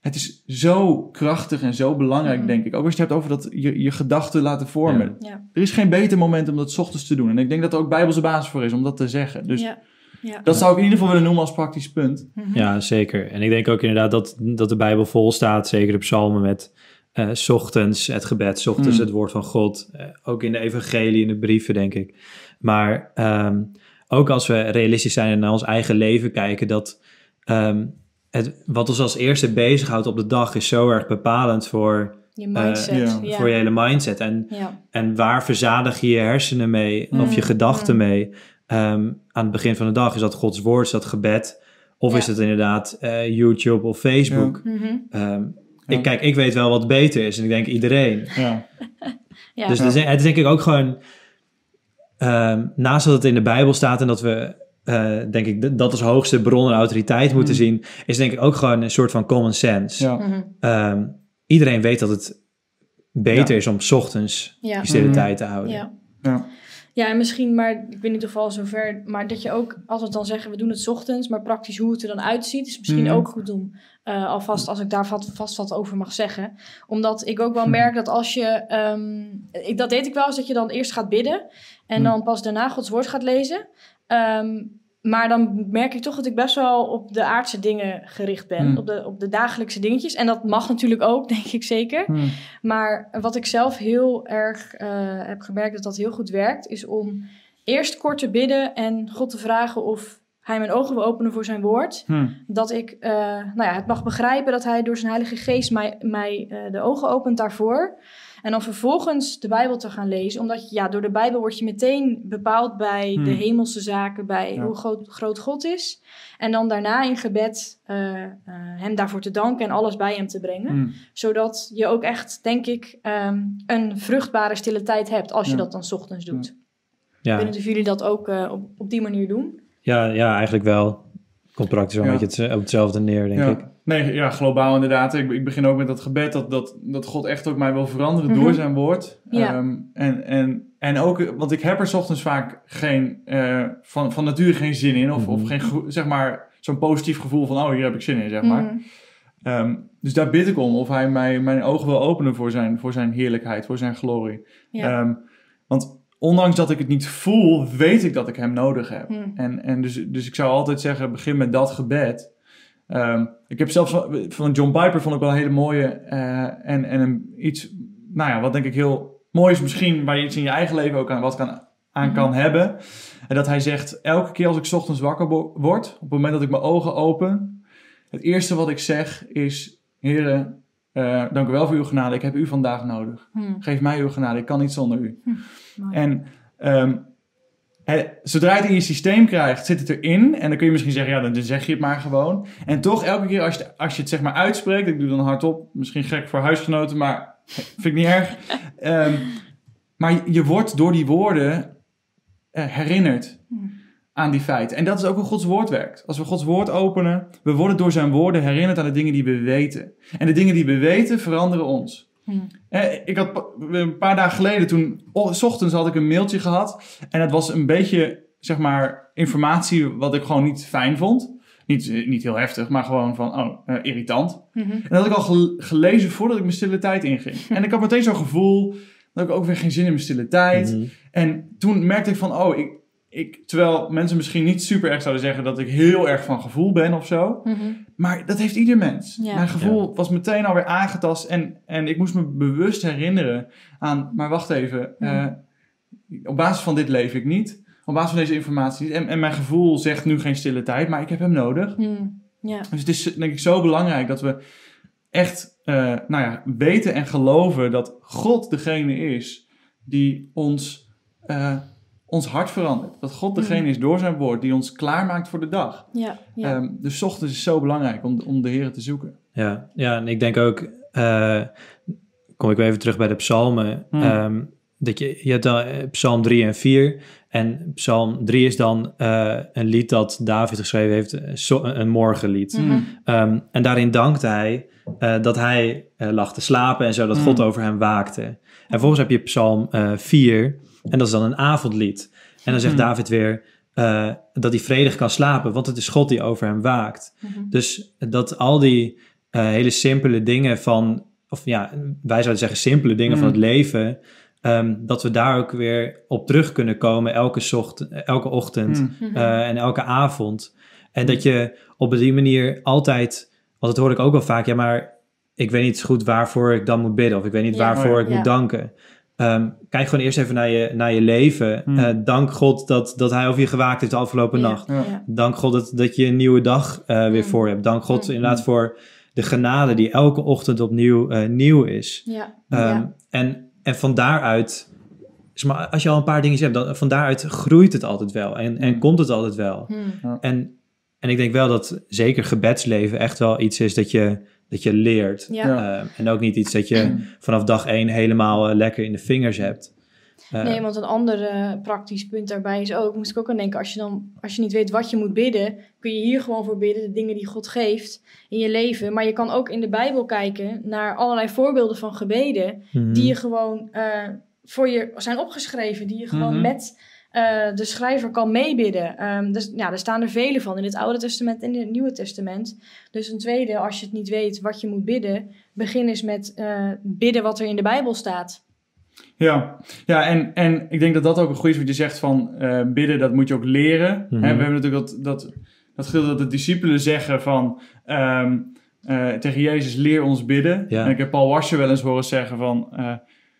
Speaker 1: Het is zo krachtig en zo belangrijk,
Speaker 2: Mhm.
Speaker 1: denk ik. Ook als je het hebt over dat je, je gedachten laten vormen.
Speaker 2: Ja.
Speaker 1: Er is geen beter moment om dat 's ochtends te doen. En ik denk dat er ook bijbelse basis voor is om dat te zeggen. Dus
Speaker 2: ja. ja.
Speaker 1: dat zou ik in ieder geval willen noemen als praktisch punt.
Speaker 2: Mhm.
Speaker 3: Ja, zeker. En ik denk ook inderdaad dat, dat de Bijbel vol staat, zeker de psalmen met eh, 's ochtends het gebed, 's ochtends
Speaker 1: Mm.
Speaker 3: het woord van God. Eh, ook in de evangelie, in de brieven, denk ik. Maar ehm, ook als we realistisch zijn en naar ons eigen leven kijken, dat ehm, het, wat ons als eerste bezighoudt op de dag is zo erg bepalend voor,
Speaker 2: Je mindset.
Speaker 1: ja,
Speaker 2: ja.
Speaker 3: voor je hele mindset. En,
Speaker 2: Ja.
Speaker 3: en waar verzadig je je hersenen mee of je
Speaker 2: Mm,
Speaker 3: gedachten
Speaker 2: mm.
Speaker 3: mee ehm, aan het begin van de dag? Is dat Gods woord, is dat gebed? Of
Speaker 2: Ja.
Speaker 3: is het inderdaad eh, YouTube of Facebook?
Speaker 2: Mhm.
Speaker 3: Ehm,
Speaker 1: Ja.
Speaker 3: ik, kijk, ik weet wel wat beter is en ik denk iedereen.
Speaker 1: Ja.
Speaker 2: Ja.
Speaker 3: Dus het is- het is denk ik ook gewoon, ehm, naast dat het in de Bijbel staat en dat we, eh, denk ik, dat als hoogste bron en autoriteit moeten
Speaker 1: Mm.
Speaker 3: zien, is denk ik ook gewoon een soort van common sense.
Speaker 1: Ja.
Speaker 2: Mhm.
Speaker 3: Ehm, iedereen weet dat het beter
Speaker 1: Ja.
Speaker 3: is om 's ochtends
Speaker 2: Ja.
Speaker 3: die stille
Speaker 1: Mhm.
Speaker 3: tijd te houden.
Speaker 2: Ja.
Speaker 1: Ja.
Speaker 2: En misschien, maar ik weet niet of al zover, maar dat je ook, als we dan zeggen, we doen het 's ochtends, maar praktisch hoe het er dan uitziet, is misschien
Speaker 1: Mhm.
Speaker 2: ook goed om eh, alvast, als ik daar vast, vast wat over mag zeggen. Omdat ik ook wel
Speaker 1: Mhm.
Speaker 2: merk dat als je, ehm, ik, dat deed ik wel eens, dat je dan eerst gaat bidden en
Speaker 1: Mhm.
Speaker 2: dan pas daarna Gods woord gaat lezen. Ehm, maar dan merk ik toch dat ik best wel op de aardse dingen gericht ben,
Speaker 1: Mhm.
Speaker 2: op, de, op de dagelijkse dingetjes. En dat mag natuurlijk ook, denk ik zeker.
Speaker 1: Hm.
Speaker 2: Maar wat ik zelf heel erg eh, heb gemerkt dat dat heel goed werkt, is om eerst kort te bidden en God te vragen of hij mijn ogen wil openen voor zijn woord.
Speaker 1: Hm.
Speaker 2: Dat ik eh, nou ja, het mag begrijpen dat hij door zijn Heilige Geest mij, mij eh, de ogen opent daarvoor. En dan vervolgens de Bijbel te gaan lezen. Omdat je, ja, door de Bijbel word je meteen bepaald bij
Speaker 1: Hmm.
Speaker 2: de hemelse zaken, bij
Speaker 1: Ja.
Speaker 2: hoe groot, groot God is. En dan daarna in gebed eh, eh, hem daarvoor te danken en alles bij hem te brengen
Speaker 1: Hm.
Speaker 2: zodat je ook echt, denk ik, ehm, een vruchtbare stille tijd hebt als je
Speaker 1: Ja.
Speaker 2: dat dan 's ochtends doet. Ik
Speaker 3: Ja,
Speaker 2: weet niet of jullie dat ook eh, op, op die manier doen.
Speaker 3: ja, ja eigenlijk wel. Komt praktisch wel
Speaker 1: Ja.
Speaker 3: een beetje op hetzelfde neer, denk
Speaker 1: ja.
Speaker 3: ik.
Speaker 1: Nee, ja, globaal inderdaad. Ik, ik begin ook met dat gebed dat, dat, dat God echt ook mij wil veranderen
Speaker 2: Mhm.
Speaker 1: door zijn woord.
Speaker 2: Ja.
Speaker 1: Ehm, en, en, en ook, want ik heb er 's ochtends vaak geen, eh, van, van nature geen zin in. Of,
Speaker 3: Mhm.
Speaker 1: of geen, ge- zeg maar, zo'n positief gevoel van, oh, hier heb ik zin in, zeg maar.
Speaker 2: Mhm.
Speaker 1: Ehm, dus daar bid ik om of hij mij, mijn ogen wil openen voor zijn, voor zijn heerlijkheid, voor zijn glorie.
Speaker 2: Ja.
Speaker 1: Ehm, want ondanks dat ik het niet voel, weet ik dat ik hem nodig heb.
Speaker 2: Mhm.
Speaker 1: En, en dus, dus ik zou altijd zeggen, begin met dat gebed. Ehm, ik heb zelfs van, John Piper vond ik wel een hele mooie eh, en, en een, iets, nou ja, wat denk ik heel mooi is misschien, waar je iets in je eigen leven ook aan, wat kan, aan
Speaker 2: Mhm.
Speaker 1: kan hebben. En dat hij zegt, elke keer als ik 's ochtends wakker word, op het moment dat ik mijn ogen open, het eerste wat ik zeg is, heren, eh, dank u wel voor uw genade, ik heb u vandaag nodig.
Speaker 2: Mhm.
Speaker 1: Geef mij uw genade, ik kan niet zonder u.
Speaker 2: Mooi.
Speaker 1: En ehm, zodra je het in je systeem krijgt, zit het erin. En dan kun je misschien zeggen, ja, dan zeg je het maar gewoon. En toch, elke keer als je, als je het zeg maar uitspreekt, ik doe dan hardop, misschien gek voor huisgenoten, maar vind ik niet erg. Ehm, maar je, wordt door die woorden eh, herinnerd aan die feiten. En dat is ook hoe Gods woord werkt. Als we Gods woord openen, we worden door zijn woorden herinnerd aan de dingen die we weten. En de dingen die we weten veranderen ons. Eh, ik had een paar dagen geleden, toen, s ochtends had ik een mailtje gehad. En het was een beetje, zeg maar, informatie wat ik gewoon niet fijn vond. Niet, niet heel heftig, maar gewoon van, oh, eh, irritant.
Speaker 2: Mhm.
Speaker 1: En dat had ik al gel- gelezen voordat ik mijn stille tijd inging. En ik had meteen zo'n gevoel dat ik ook weer geen zin in mijn stille tijd.
Speaker 3: Mhm.
Speaker 1: En toen merkte ik van, oh, ik, ik, terwijl mensen misschien niet super erg zouden zeggen dat ik heel erg van gevoel ben of zo.
Speaker 2: Mhm.
Speaker 1: Maar dat heeft ieder mens.
Speaker 2: Ja.
Speaker 1: Mijn gevoel was meteen alweer aangetast. En, en ik moest me bewust herinneren aan, maar wacht even. Eh, op basis van dit leef ik niet. Op basis van deze informatie. En, en mijn gevoel zegt nu geen stille tijd, maar ik heb hem nodig.
Speaker 2: Ja.
Speaker 1: Dus het is denk ik zo belangrijk dat we echt eh, nou ja, weten en geloven dat God degene is die ons, eh, ons hart verandert. Dat God degene is door zijn woord die ons klaarmaakt voor de dag.
Speaker 2: Ja. Ja.
Speaker 1: Ehm, dus ochtends is zo belangrijk om, om de Heer te zoeken.
Speaker 3: Ja, ja, en ik denk ook, eh, kom ik weer even terug bij de psalmen,
Speaker 1: Hmm.
Speaker 3: ehm, dat je, je hebt dan eh, psalm 3 en 4 en psalm 3 is dan eh, een lied dat David geschreven heeft, zo- een morgenlied.
Speaker 2: Mhm.
Speaker 3: Ehm, en daarin dankte hij eh, dat hij eh, lag te slapen en zo, dat
Speaker 1: Mm.
Speaker 3: God over hem waakte. En vervolgens heb je psalm eh 4 en dat is dan een avondlied. En dan zegt
Speaker 1: Mm.
Speaker 3: David weer eh, dat hij vredig kan slapen, want het is God die over hem waakt.
Speaker 2: Mhm.
Speaker 3: Dus dat al die eh, hele simpele dingen van, of ja, wij zouden zeggen simpele dingen van het leven, ehm, dat we daar ook weer op terug kunnen komen elke, zocht, elke ochtend.
Speaker 2: Mhm.
Speaker 3: eh, en elke avond. En dat je op die manier altijd, want dat hoor ik ook wel vaak, ja, maar ik weet niet goed waarvoor ik dan moet bidden, of ik weet niet
Speaker 2: Ja.
Speaker 3: waarvoor ik
Speaker 2: Ja.
Speaker 3: moet danken. Ehm, kijk gewoon eerst even naar je, naar je leven.
Speaker 1: Mm.
Speaker 3: Eh, dank God dat, dat hij over je gewaakt heeft de afgelopen
Speaker 2: Ja.
Speaker 3: nacht.
Speaker 1: Ja.
Speaker 3: Dank God dat, dat je een nieuwe dag eh, weer
Speaker 2: Mm.
Speaker 3: voor hebt. Dank God
Speaker 2: Mm.
Speaker 3: inderdaad voor de genade die elke ochtend opnieuw eh, nieuw is.
Speaker 2: Ja.
Speaker 3: Ehm,
Speaker 2: ja.
Speaker 3: en, en van daaruit, zeg maar, als je al een paar dingen hebt, dan, van daaruit groeit het altijd wel. En, en komt het altijd wel. En, en ik denk wel dat zeker gebedsleven echt wel iets is dat je, dat je leert.
Speaker 2: Ja.
Speaker 3: Ehm, en ook niet iets dat je vanaf dag één helemaal eh, lekker in de vingers hebt. Eh,
Speaker 2: Nee, want een ander eh, praktisch punt daarbij is ook, moest ik ook aan denken, als je dan, als je niet weet wat je moet bidden, kun je hier gewoon voor bidden, de dingen die God geeft in je leven. Maar je kan ook in de Bijbel kijken naar allerlei voorbeelden van gebeden,
Speaker 3: mhm.
Speaker 2: die je gewoon eh, voor je zijn opgeschreven, die je gewoon
Speaker 1: Mhm.
Speaker 2: met eh, de schrijver kan meebidden. Ehm, dus, ja, er staan er vele van in het Oude Testament en in het Nieuwe Testament. Dus een tweede, als je het niet weet wat je moet bidden, begin eens met eh, bidden wat er in de Bijbel staat.
Speaker 1: Ja, ja en, en ik denk dat dat ook een goed is wat je zegt van eh, bidden, dat moet je ook leren.
Speaker 3: Mhm.
Speaker 1: Hè, we hebben natuurlijk dat, dat, dat gedeelte dat de discipelen zeggen van ehm, eh, tegen Jezus, leer ons bidden.
Speaker 3: Ja.
Speaker 1: En ik heb Paul Washer wel eens horen zeggen van, eh,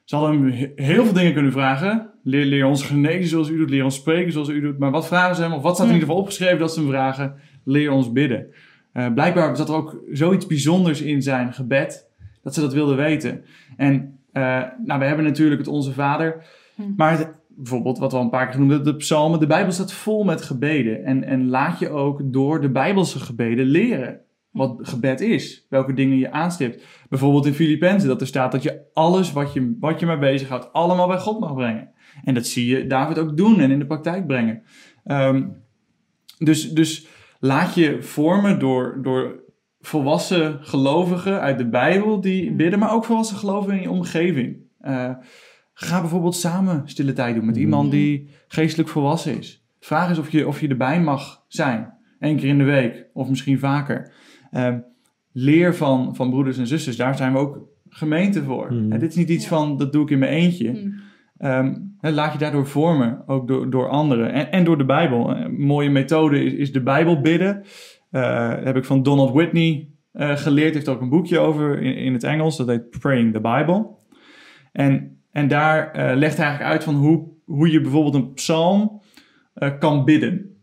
Speaker 1: ze hadden hem he- heel veel dingen kunnen vragen. Leer, leer ons genezen zoals u doet, leer ons spreken zoals u doet. Maar wat vragen ze hem, of wat staat er in ieder geval opgeschreven dat ze hem vragen? Leer ons bidden. Eh, blijkbaar zat er ook zoiets bijzonders in zijn gebed, dat ze dat wilden weten. En eh, nou, we hebben natuurlijk het Onze Vader,
Speaker 2: Hm.
Speaker 1: maar het- bijvoorbeeld wat we al een paar keer genoemd hebben, de psalmen, de Bijbel staat vol met gebeden. En, en laat je ook door de Bijbelse gebeden leren wat gebed is, welke dingen je aanstipt. Bijvoorbeeld in Filippenzen, dat er staat dat je alles wat je, wat je maar bezighoudt, allemaal bij God mag brengen. En dat zie je David ook doen en in de praktijk brengen. Ehm, dus, dus laat je vormen door, door volwassen gelovigen uit de Bijbel die bidden, maar ook volwassen gelovigen in je omgeving. Eh, ga bijvoorbeeld samen stille tijd doen met
Speaker 3: Mm.
Speaker 1: iemand die geestelijk volwassen is. Vraag eens of je, of je erbij mag zijn. Eén keer in de week of misschien vaker. Ehm, leer van, van broeders en zusters. Daar zijn we ook gemeente voor.
Speaker 3: Mm.
Speaker 1: Eh, dit is niet iets
Speaker 2: Ja.
Speaker 1: van dat doe ik in mijn eentje.
Speaker 2: Hm.
Speaker 1: Hè, laat je daardoor vormen, ook door, door anderen en, en door de Bijbel. Een mooie methode is, is de Bijbel bidden. Eh, dat heb ik van Donald Whitney eh, geleerd. Heeft ook een boekje over in, het Engels. Dat heet Praying the Bible. En, en daar eh, legt hij eigenlijk uit van hoe, hoe je bijvoorbeeld een psalm eh, kan bidden.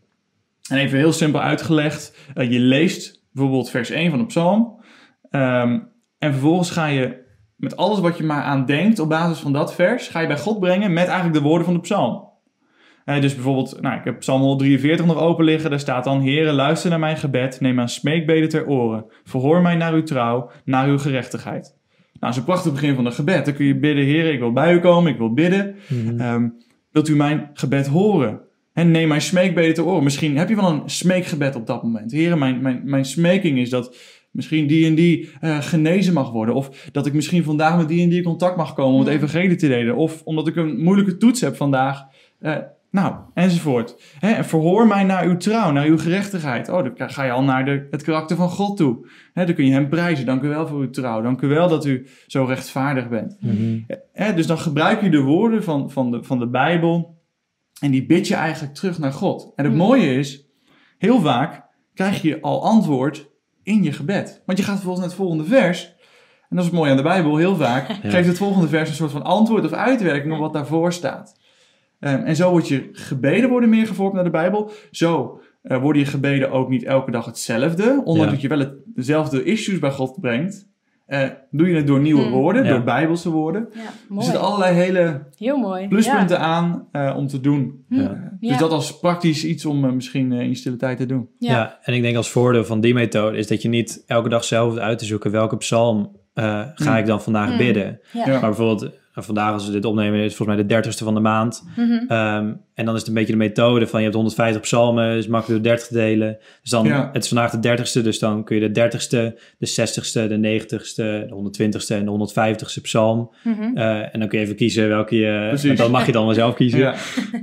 Speaker 1: En even heel simpel uitgelegd. eh, je leest bijvoorbeeld vers 1 van de psalm. Ehm, en vervolgens ga je met alles wat je maar aan denkt op basis van dat vers, ga je bij God brengen met eigenlijk de woorden van de psalm. Eh, dus bijvoorbeeld, nou, ik heb Psalm 143 nog open liggen. Daar staat dan: Heere, luister naar mijn gebed, neem mijn smeekbeden ter oren. Verhoor mij naar uw trouw, naar uw gerechtigheid. Nou, dat is een prachtig begin van een gebed. Dan kun je bidden: Heer, ik wil bij u komen, ik wil bidden.
Speaker 3: Mhm.
Speaker 1: Ehm, wilt u mijn gebed horen? En neem mijn smeekbeden te oren. Misschien heb je wel een smeekgebed op dat moment. Heren, mijn, mijn, mijn smeking is dat misschien die en die eh, genezen mag worden. Of dat ik misschien vandaag met die en die in contact mag komen om het evangelie te delen. Of omdat ik een moeilijke toets heb vandaag. eh, Nou, enzovoort. Hè, en verhoor mij naar uw trouw, naar uw gerechtigheid. Oh, dan ga je al naar de, het karakter van God toe. Hè, dan kun je hem prijzen. Dank u wel voor uw trouw. Dank u wel dat u zo rechtvaardig bent.
Speaker 3: Mhm.
Speaker 1: Hè, dus dan gebruik je de woorden van, van, de, van de Bijbel. En die bid je eigenlijk terug naar God. En het mooie is, heel vaak krijg je al antwoord in je gebed. Want je gaat vervolgens naar het volgende vers. En dat is het mooie aan de Bijbel. Heel vaak geeft het volgende vers een soort van antwoord of uitwerking op wat daarvoor staat. Ehm, en zo wordt je gebeden worden meer gevormd naar de Bijbel. Zo eh, worden je gebeden ook niet elke dag hetzelfde. Ondanks
Speaker 3: Ja.
Speaker 1: dat je wel het, dezelfde issues bij God brengt. Eh, doe je het door nieuwe
Speaker 2: Hmm.
Speaker 1: woorden,
Speaker 3: Ja.
Speaker 1: door Bijbelse woorden.
Speaker 2: Ja,
Speaker 1: Er
Speaker 2: mooi.
Speaker 1: zitten allerlei hele
Speaker 2: Heel mooi.
Speaker 1: pluspunten aan eh, om te doen.
Speaker 2: Ja.
Speaker 1: Dus dat als praktisch iets om eh, misschien eh, in je stille tijd te doen.
Speaker 3: Ja.
Speaker 2: Ja.
Speaker 3: en ik denk als voordeel van die methode is dat je niet elke dag zelf hoeft uit te zoeken welke psalm eh, ga
Speaker 1: Mm.
Speaker 3: ik dan vandaag
Speaker 2: Mm.
Speaker 3: bidden.
Speaker 2: Ja.
Speaker 1: Ja.
Speaker 3: Maar bijvoorbeeld eh, vandaag als we dit opnemen is volgens mij de dertigste van de maand.
Speaker 2: Mhm.
Speaker 3: Ehm, en dan is het een beetje de methode van je hebt 150 psalmen, is makkelijk door 30 te delen. Dus dan,
Speaker 1: Ja.
Speaker 3: het is vandaag de 30ste, dus dan kun je de 30ste, de 60ste, de 90ste, de 120ste en de 150ste psalm.
Speaker 2: Mhm.
Speaker 3: Eh, en dan kun je even kiezen welke je,
Speaker 1: Precies.
Speaker 3: dat mag je dan wel zelf kiezen.
Speaker 1: Ja.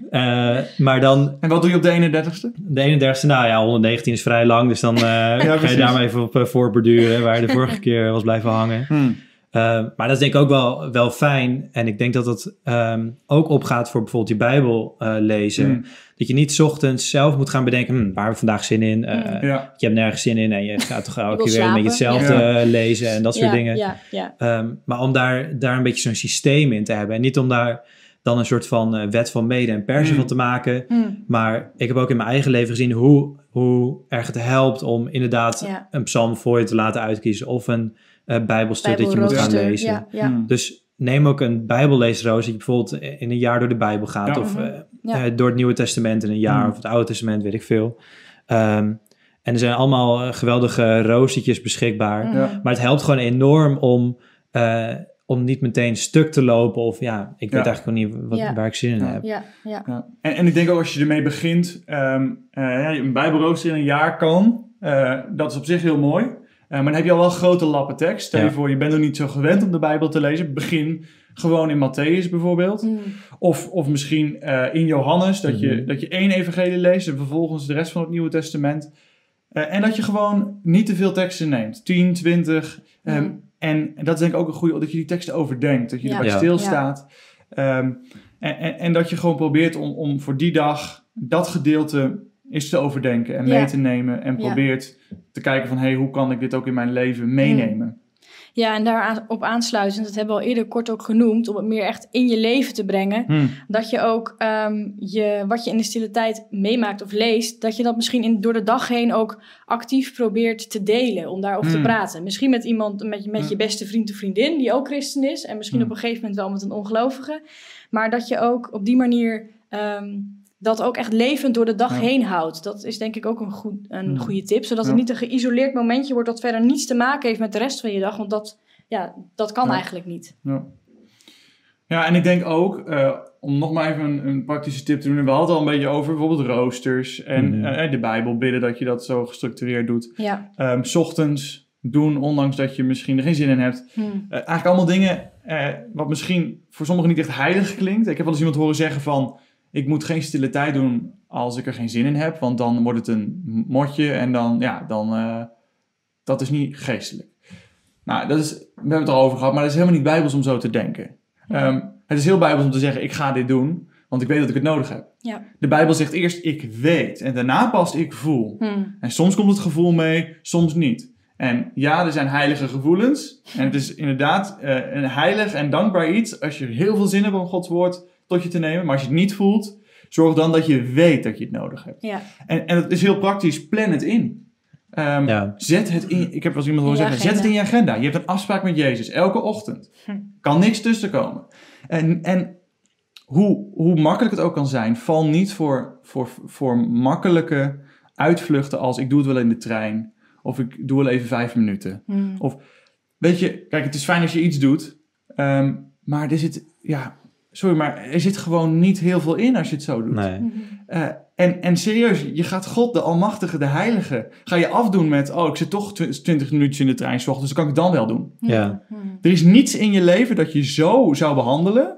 Speaker 3: Eh, maar dan
Speaker 1: En wat doe je op de 31ste?
Speaker 3: de 31ste, nou ja, 119 is vrij lang, dus dan eh, ga je daar maar even op uh, voorborduren, waar je de vorige keer was blijven hangen.
Speaker 1: Hmm.
Speaker 3: Uh, maar dat is denk ik ook wel, wel fijn. En ik denk dat dat um, ook opgaat voor bijvoorbeeld je Bijbel uh, lezen.
Speaker 1: Mm.
Speaker 3: Dat je niet 's ochtends zelf moet gaan bedenken, hm, waar heb ik vandaag zin in? Uh,
Speaker 2: Mm.
Speaker 1: Ja.
Speaker 3: Je hebt nergens zin in en je gaat toch elke keer weer een beetje hetzelfde lezen en dat soort
Speaker 2: ja,
Speaker 3: dingen.
Speaker 2: Ja, ja.
Speaker 3: Um, maar om daar, daar een beetje zo'n systeem in te hebben. En niet om daar dan een soort van uh, wet van mede en persen
Speaker 1: Mm.
Speaker 3: van te maken.
Speaker 2: Mm.
Speaker 3: Maar ik heb ook in mijn eigen leven gezien hoe, hoe erg het helpt om inderdaad
Speaker 2: Ja.
Speaker 3: een psalm voor je te laten uitkiezen. Of een uh, bijbelstuk dat je moet gaan lezen.
Speaker 2: Ja, ja.
Speaker 1: Hmm.
Speaker 3: Dus neem ook een bijbelleesroos dat je bijvoorbeeld in een jaar door de Bijbel gaat.
Speaker 1: Ja.
Speaker 3: Of
Speaker 2: Mhm.
Speaker 3: uh,
Speaker 2: Ja.
Speaker 3: uh, door het Nieuwe Testament in een jaar.
Speaker 1: Mhm.
Speaker 3: Of het Oude Testament, weet ik veel. Um, en er zijn allemaal geweldige roostertjes beschikbaar.
Speaker 2: Mhm.
Speaker 1: Ja.
Speaker 3: Maar het helpt gewoon enorm om, uh, om niet meteen stuk te lopen. Of ja, ik weet
Speaker 1: Ja.
Speaker 3: eigenlijk ook niet wat,
Speaker 2: Ja.
Speaker 3: waar ik zin in
Speaker 1: Ja.
Speaker 3: heb.
Speaker 2: Ja, ja.
Speaker 1: Ja. En, en ik denk ook als je ermee begint, ehm, eh, een bijbelrooster in een jaar kan, eh, dat is op zich heel mooi. Eh, maar dan heb je al wel grote lappen tekst. Stel je
Speaker 3: Ja.
Speaker 1: voor, je bent nog niet zo gewend om de Bijbel te lezen. Begin gewoon in Matthäus bijvoorbeeld.
Speaker 2: Mm.
Speaker 1: Of, of misschien eh, in Johannes, dat, je,
Speaker 3: Mhm.
Speaker 1: dat je één evangelie leest en vervolgens de rest van het Nieuwe Testament. Eh, en dat je gewoon niet te veel teksten neemt. 10, 20. ehm, en, en dat is denk ik ook een goede, dat je die teksten overdenkt. Dat je
Speaker 2: Ja.
Speaker 1: erbij
Speaker 3: Ja.
Speaker 1: stilstaat. Ehm, en, en, en dat je gewoon probeert om, om voor die dag dat gedeelte eens te overdenken en mee te nemen. En probeert te kijken van, hey, hoe kan ik dit ook in mijn leven meenemen?
Speaker 2: Ja, en daarop aansluitend, dat hebben we al eerder kort ook genoemd, om het meer echt in je leven te brengen.
Speaker 1: Hmm.
Speaker 2: Dat je ook ehm, je, wat je in de stille tijd meemaakt of leest, dat je dat misschien in, door de dag heen ook actief probeert te delen, om daarover te
Speaker 1: Hmm.
Speaker 2: praten. Misschien met iemand, met, met je
Speaker 1: Hmm.
Speaker 2: beste vriend of vriendin, die ook christen is, en misschien
Speaker 1: Hmm.
Speaker 2: op een gegeven moment wel met een ongelovige. Maar dat je ook op die manier ehm, dat ook echt levend door de dag
Speaker 1: Ja.
Speaker 2: heen houdt. Dat is denk ik ook een, goed, een
Speaker 1: Hmm.
Speaker 2: goede tip, zodat
Speaker 1: Ja.
Speaker 2: het niet een geïsoleerd momentje wordt dat verder niets te maken heeft met de rest van je dag, want dat, ja, dat kan
Speaker 1: Ja.
Speaker 2: eigenlijk niet.
Speaker 1: Ja. ja, en ik denk ook, eh, om nog maar even een, een praktische tip te doen. We hadden het al een beetje over bijvoorbeeld roosters en
Speaker 3: Mhm.
Speaker 1: eh, de Bijbel bidden, dat je dat zo gestructureerd doet.
Speaker 2: Ja.
Speaker 1: Ehm, 's ochtends doen, ondanks dat je misschien er geen zin in hebt.
Speaker 2: Hm.
Speaker 1: Eh, eigenlijk allemaal dingen eh, wat misschien voor sommigen niet echt heilig klinkt. Ik heb wel eens iemand horen zeggen van... ik moet geen stille tijd doen als ik er geen zin in heb... want dan wordt het een motje en dan... ja, dan... eh, dat is niet geestelijk. Nou, dat is, we hebben het al over gehad... maar dat is helemaal niet bijbels om zo te denken. Ehm, het is heel bijbels om te zeggen... ik ga dit doen, want ik weet dat ik het nodig heb.
Speaker 2: Ja.
Speaker 1: De Bijbel zegt eerst ik weet... en daarna pas ik voel.
Speaker 2: Hm.
Speaker 1: En soms komt het gevoel mee, soms niet. En ja, er zijn heilige gevoelens. En het is inderdaad eh, een heilig en dankbaar iets als je heel veel zin hebt om Gods woord tot je te nemen. Maar als je het niet voelt, zorg dan dat je weet dat je het nodig hebt.
Speaker 2: Ja.
Speaker 1: En, en het is heel praktisch, plan het in. Ehm,
Speaker 3: Ja.
Speaker 1: Zet het in, ik heb wel eens iemand horen zeggen, zet het in je
Speaker 2: agenda.
Speaker 1: Je hebt een afspraak met Jezus, elke ochtend.
Speaker 2: Hm.
Speaker 1: Kan niks tussenkomen. En, en hoe, hoe makkelijk het ook kan zijn, val niet voor, voor, voor makkelijke uitvluchten als ik doe het wel in de trein. Of ik doe wel even vijf minuten.
Speaker 2: Hm.
Speaker 1: Weet je, kijk, het is fijn als je iets doet. ehm, maar er zit, ja, sorry, maar er zit gewoon niet heel veel in als je het zo doet.
Speaker 3: Nee.
Speaker 2: Mhm.
Speaker 1: Eh, en, en serieus, je gaat God, de Almachtige, de Heilige, ga je afdoen met, oh, ik zit toch tw- 20 minuutjes in de trein, 's ochtends, dus kan ik het dan wel doen.
Speaker 3: Ja.
Speaker 2: Hm.
Speaker 1: Er is niets in je leven dat je zo zou behandelen.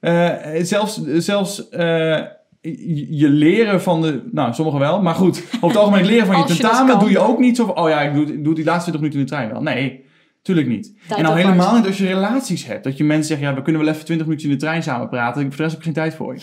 Speaker 1: Eh, zelfs zelfs eh, je, leren van de... Nou, sommigen wel. Maar goed, op het algemeen leren van je
Speaker 2: dat
Speaker 1: tentamen doe je ook niet zo van... Oh ja, ik doe, doe die laatste 20 minuten in de trein wel. Nee, tuurlijk niet.
Speaker 2: Tijd
Speaker 1: en al helemaal niet als je relaties hebt. Dat je mensen zeggen, ja, we kunnen wel even 20 minuten in de trein samen praten. Ik heb voor de rest ook geen tijd voor je.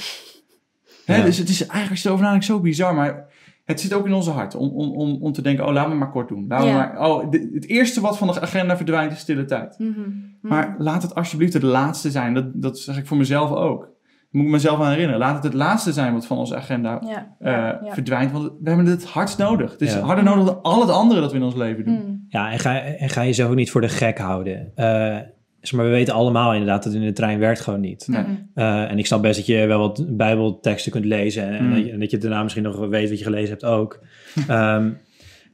Speaker 1: Hè,
Speaker 3: Ja.
Speaker 1: Dus het is eigenlijk, als je erover nadenkt, zo bizar. Maar het zit ook in onze hart om, om, om, om te denken, oh, laten we maar kort doen. Laten we
Speaker 2: Ja.
Speaker 1: maar, oh, het eerste wat van de agenda verdwijnt is stille tijd.
Speaker 2: Mhm. Mhm.
Speaker 1: Maar laat het alsjeblieft het laatste zijn. Dat, dat zeg ik voor mezelf ook. Moet ik mezelf aan herinneren. Laat het het laatste zijn wat van onze agenda
Speaker 2: ja.
Speaker 1: eh,
Speaker 2: ja.
Speaker 1: verdwijnt. Want we hebben het hardst nodig. Het is
Speaker 3: Ja.
Speaker 1: harder nodig dan al het andere dat we in ons leven doen.
Speaker 2: Mhm.
Speaker 3: Ja, en ga, en ga jezelf ook niet voor de gek houden. Eh, zeg maar we weten allemaal inderdaad dat in de trein werkt gewoon niet.
Speaker 1: Nee.
Speaker 3: Eh, en ik snap best dat je wel wat bijbelteksten kunt lezen. En,
Speaker 1: Mm.
Speaker 3: dat je, en dat je daarna misschien nog weet wat je gelezen hebt ook. Ehm,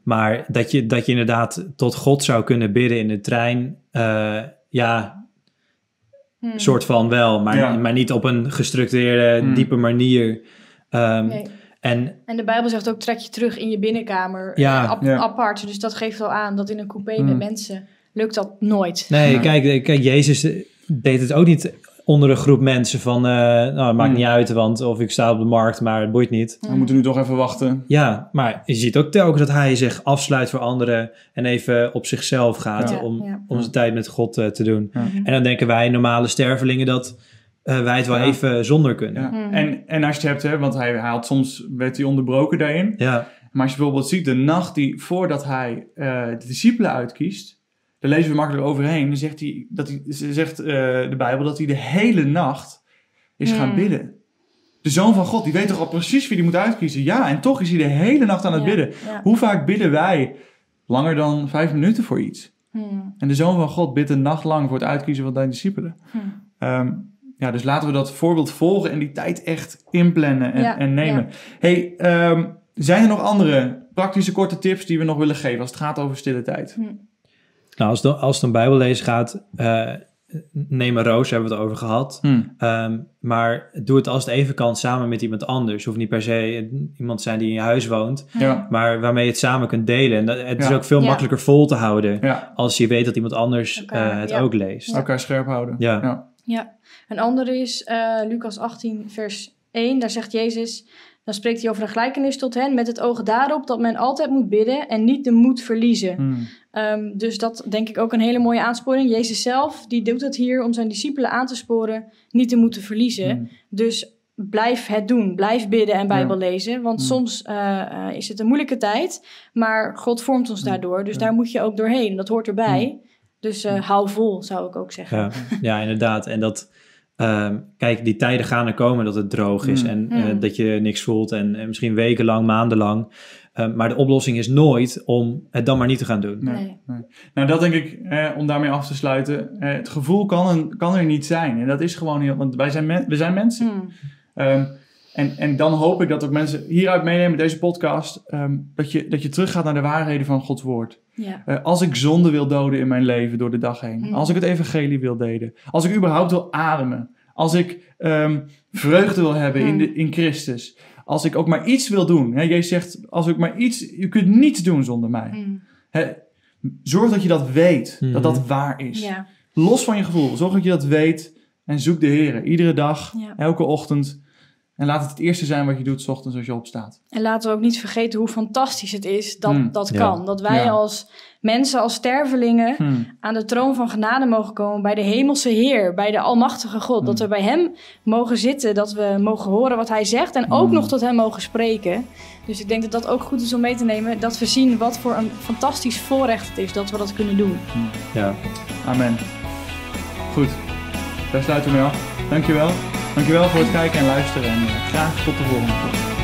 Speaker 3: maar dat je, dat je inderdaad tot God zou kunnen bidden in de trein. eh, ja,
Speaker 2: Mhm.
Speaker 3: soort van wel. Maar,
Speaker 1: Ja.
Speaker 3: maar niet op een gestructureerde,
Speaker 1: Mm.
Speaker 3: diepe manier. Ehm,
Speaker 2: Nee.
Speaker 3: En
Speaker 2: En de Bijbel zegt ook, trek je terug in je binnenkamer.
Speaker 3: Ja.
Speaker 2: eh, ap-
Speaker 1: Ja.
Speaker 2: apart. Dus dat geeft al aan dat in een coupé met mensen lukt dat nooit.
Speaker 3: nee,
Speaker 1: Ja.
Speaker 3: kijk, kijk, Jezus deed het ook niet onder een groep mensen van... eh, nou, het maakt
Speaker 1: Mm.
Speaker 3: niet uit, want of ik sta op de markt, maar het boeit niet.
Speaker 1: We moeten nu toch even wachten.
Speaker 3: Ja, maar je ziet ook telkens dat hij zich afsluit voor anderen en even op zichzelf gaat
Speaker 2: Ja,
Speaker 3: om,
Speaker 2: ja.
Speaker 3: om zijn tijd met God eh, te doen.
Speaker 1: Ja.
Speaker 3: En dan denken wij normale stervelingen dat eh, wij het wel
Speaker 1: Ja.
Speaker 3: even zonder kunnen.
Speaker 1: Ja.
Speaker 2: Mhm.
Speaker 1: En, en als je het hebt, hè, want hij, hij had soms werd hij onderbroken daarin.
Speaker 3: Ja,
Speaker 1: Maar als je bijvoorbeeld ziet, de nacht die voordat hij eh, de discipelen uitkiest, daar lezen we makkelijk overheen. Dan zegt, hij, dat hij, ze zegt eh, de Bijbel dat hij de hele nacht is gaan
Speaker 2: Hmm.
Speaker 1: bidden. De zoon van God, die weet toch al precies wie hij moet uitkiezen. Ja, en toch is hij de hele nacht aan het
Speaker 2: Ja,
Speaker 1: bidden.
Speaker 2: ja.
Speaker 1: Hoe vaak bidden wij langer dan vijf minuten voor iets?
Speaker 2: Mhm.
Speaker 1: En de zoon van God bidt een nacht lang voor het uitkiezen van zijn discipelen.
Speaker 2: Mhm.
Speaker 1: Ehm, ja, dus laten we dat voorbeeld volgen en die tijd echt inplannen en,
Speaker 2: Ja,
Speaker 1: en nemen. Hey, ehm, zijn er nog andere praktische korte tips die we nog willen geven als het gaat over stille tijd?
Speaker 3: Nou als, het- als het om bijbellezen gaat, eh, neem een roos, hebben we het over gehad.
Speaker 1: Hmm.
Speaker 3: Ehm, maar doe het als het even kan samen met iemand anders. Hoeft niet per se iemand te zijn die in je huis woont,
Speaker 1: Ja,
Speaker 3: maar waarmee je het samen kunt delen. En dat, het is ook veel
Speaker 2: Ja.
Speaker 3: makkelijker vol te houden
Speaker 1: ja,
Speaker 3: als je weet dat iemand anders
Speaker 2: Elkaar,
Speaker 3: eh, het
Speaker 2: ja.
Speaker 3: ook leest.
Speaker 1: elkaar scherp houden.
Speaker 3: Ja.
Speaker 1: ja.
Speaker 2: Ja, een andere is eh, Lucas 18, vers 1. Daar zegt Jezus, dan spreekt hij over een gelijkenis tot hen... met het oog daarop dat men altijd moet bidden en niet de moed verliezen.
Speaker 1: Hmm.
Speaker 2: Ehm, dus dat denk ik ook een hele mooie aansporing. Jezus zelf, die doet het hier om zijn discipelen aan te sporen... niet te moeten verliezen.
Speaker 1: Hmm.
Speaker 2: Dus blijf het doen. Blijf bidden en Bijbel lezen. Want
Speaker 1: Mm.
Speaker 2: soms eh, eh, is het een moeilijke tijd, maar God vormt ons daardoor. Dus
Speaker 1: Ja.
Speaker 2: daar moet je ook doorheen. Dat hoort erbij. Dus eh, hou vol, zou ik ook zeggen.
Speaker 3: Ja, ja, inderdaad. En dat, ehm, kijk, die tijden gaan er komen dat het droog is
Speaker 1: Mm.
Speaker 3: en eh,
Speaker 2: Mm.
Speaker 3: dat je niks voelt en, en misschien wekenlang, maandenlang. Ehm, maar de oplossing is nooit om het dan maar niet te gaan doen.
Speaker 1: Nee,
Speaker 2: Nee.
Speaker 1: nee. Nou, dat denk ik, eh, om daarmee af te sluiten. eh, het gevoel kan, kan er niet zijn. En dat is gewoon heel, want wij zijn, men- we zijn mensen.
Speaker 2: Mm.
Speaker 1: Ehm, en, en dan hoop ik dat ook mensen hieruit meenemen, deze podcast, ehm, dat, je, dat je teruggaat naar de waarheden van Gods woord.
Speaker 2: Ja.
Speaker 1: Eh, als ik zonde wil doden in mijn leven door de dag heen.
Speaker 2: Mm.
Speaker 1: Als ik het evangelie wil delen. Als ik überhaupt wil ademen. Als ik ehm, vreugde wil hebben in,
Speaker 2: Mm.
Speaker 1: de, in Christus. Als ik ook maar iets wil doen. Hè, Jezus zegt, als ik maar iets... Je kunt niets doen zonder mij.
Speaker 2: Mm.
Speaker 1: Hè, zorg dat je dat weet. Dat dat waar is.
Speaker 2: Ja.
Speaker 1: Los van je gevoel. Zorg dat je dat weet. En zoek de Heer. Iedere dag.
Speaker 2: Ja.
Speaker 1: Elke ochtend. En laat het het eerste zijn wat je doet, 's ochtends als je opstaat.
Speaker 2: En laten we ook niet vergeten hoe fantastisch het is dat
Speaker 1: Mm.
Speaker 2: dat
Speaker 3: Ja.
Speaker 2: kan. Dat wij
Speaker 1: Ja.
Speaker 2: als mensen, als stervelingen,
Speaker 1: Hmm.
Speaker 2: aan de troon van genade mogen komen bij de hemelse Heer, bij de Almachtige God. Dat
Speaker 1: Mm.
Speaker 2: we bij Hem mogen zitten, dat we mogen horen wat Hij zegt en ook nog tot Hem mogen spreken. Dus ik denk dat dat ook goed is om mee te nemen. Dat we zien wat voor een fantastisch voorrecht het is dat we dat kunnen doen.
Speaker 3: Ja.
Speaker 1: Amen. Goed. Daar sluiten we mee af. Dankjewel. Dankjewel voor het kijken en luisteren. En eh, graag tot de volgende keer.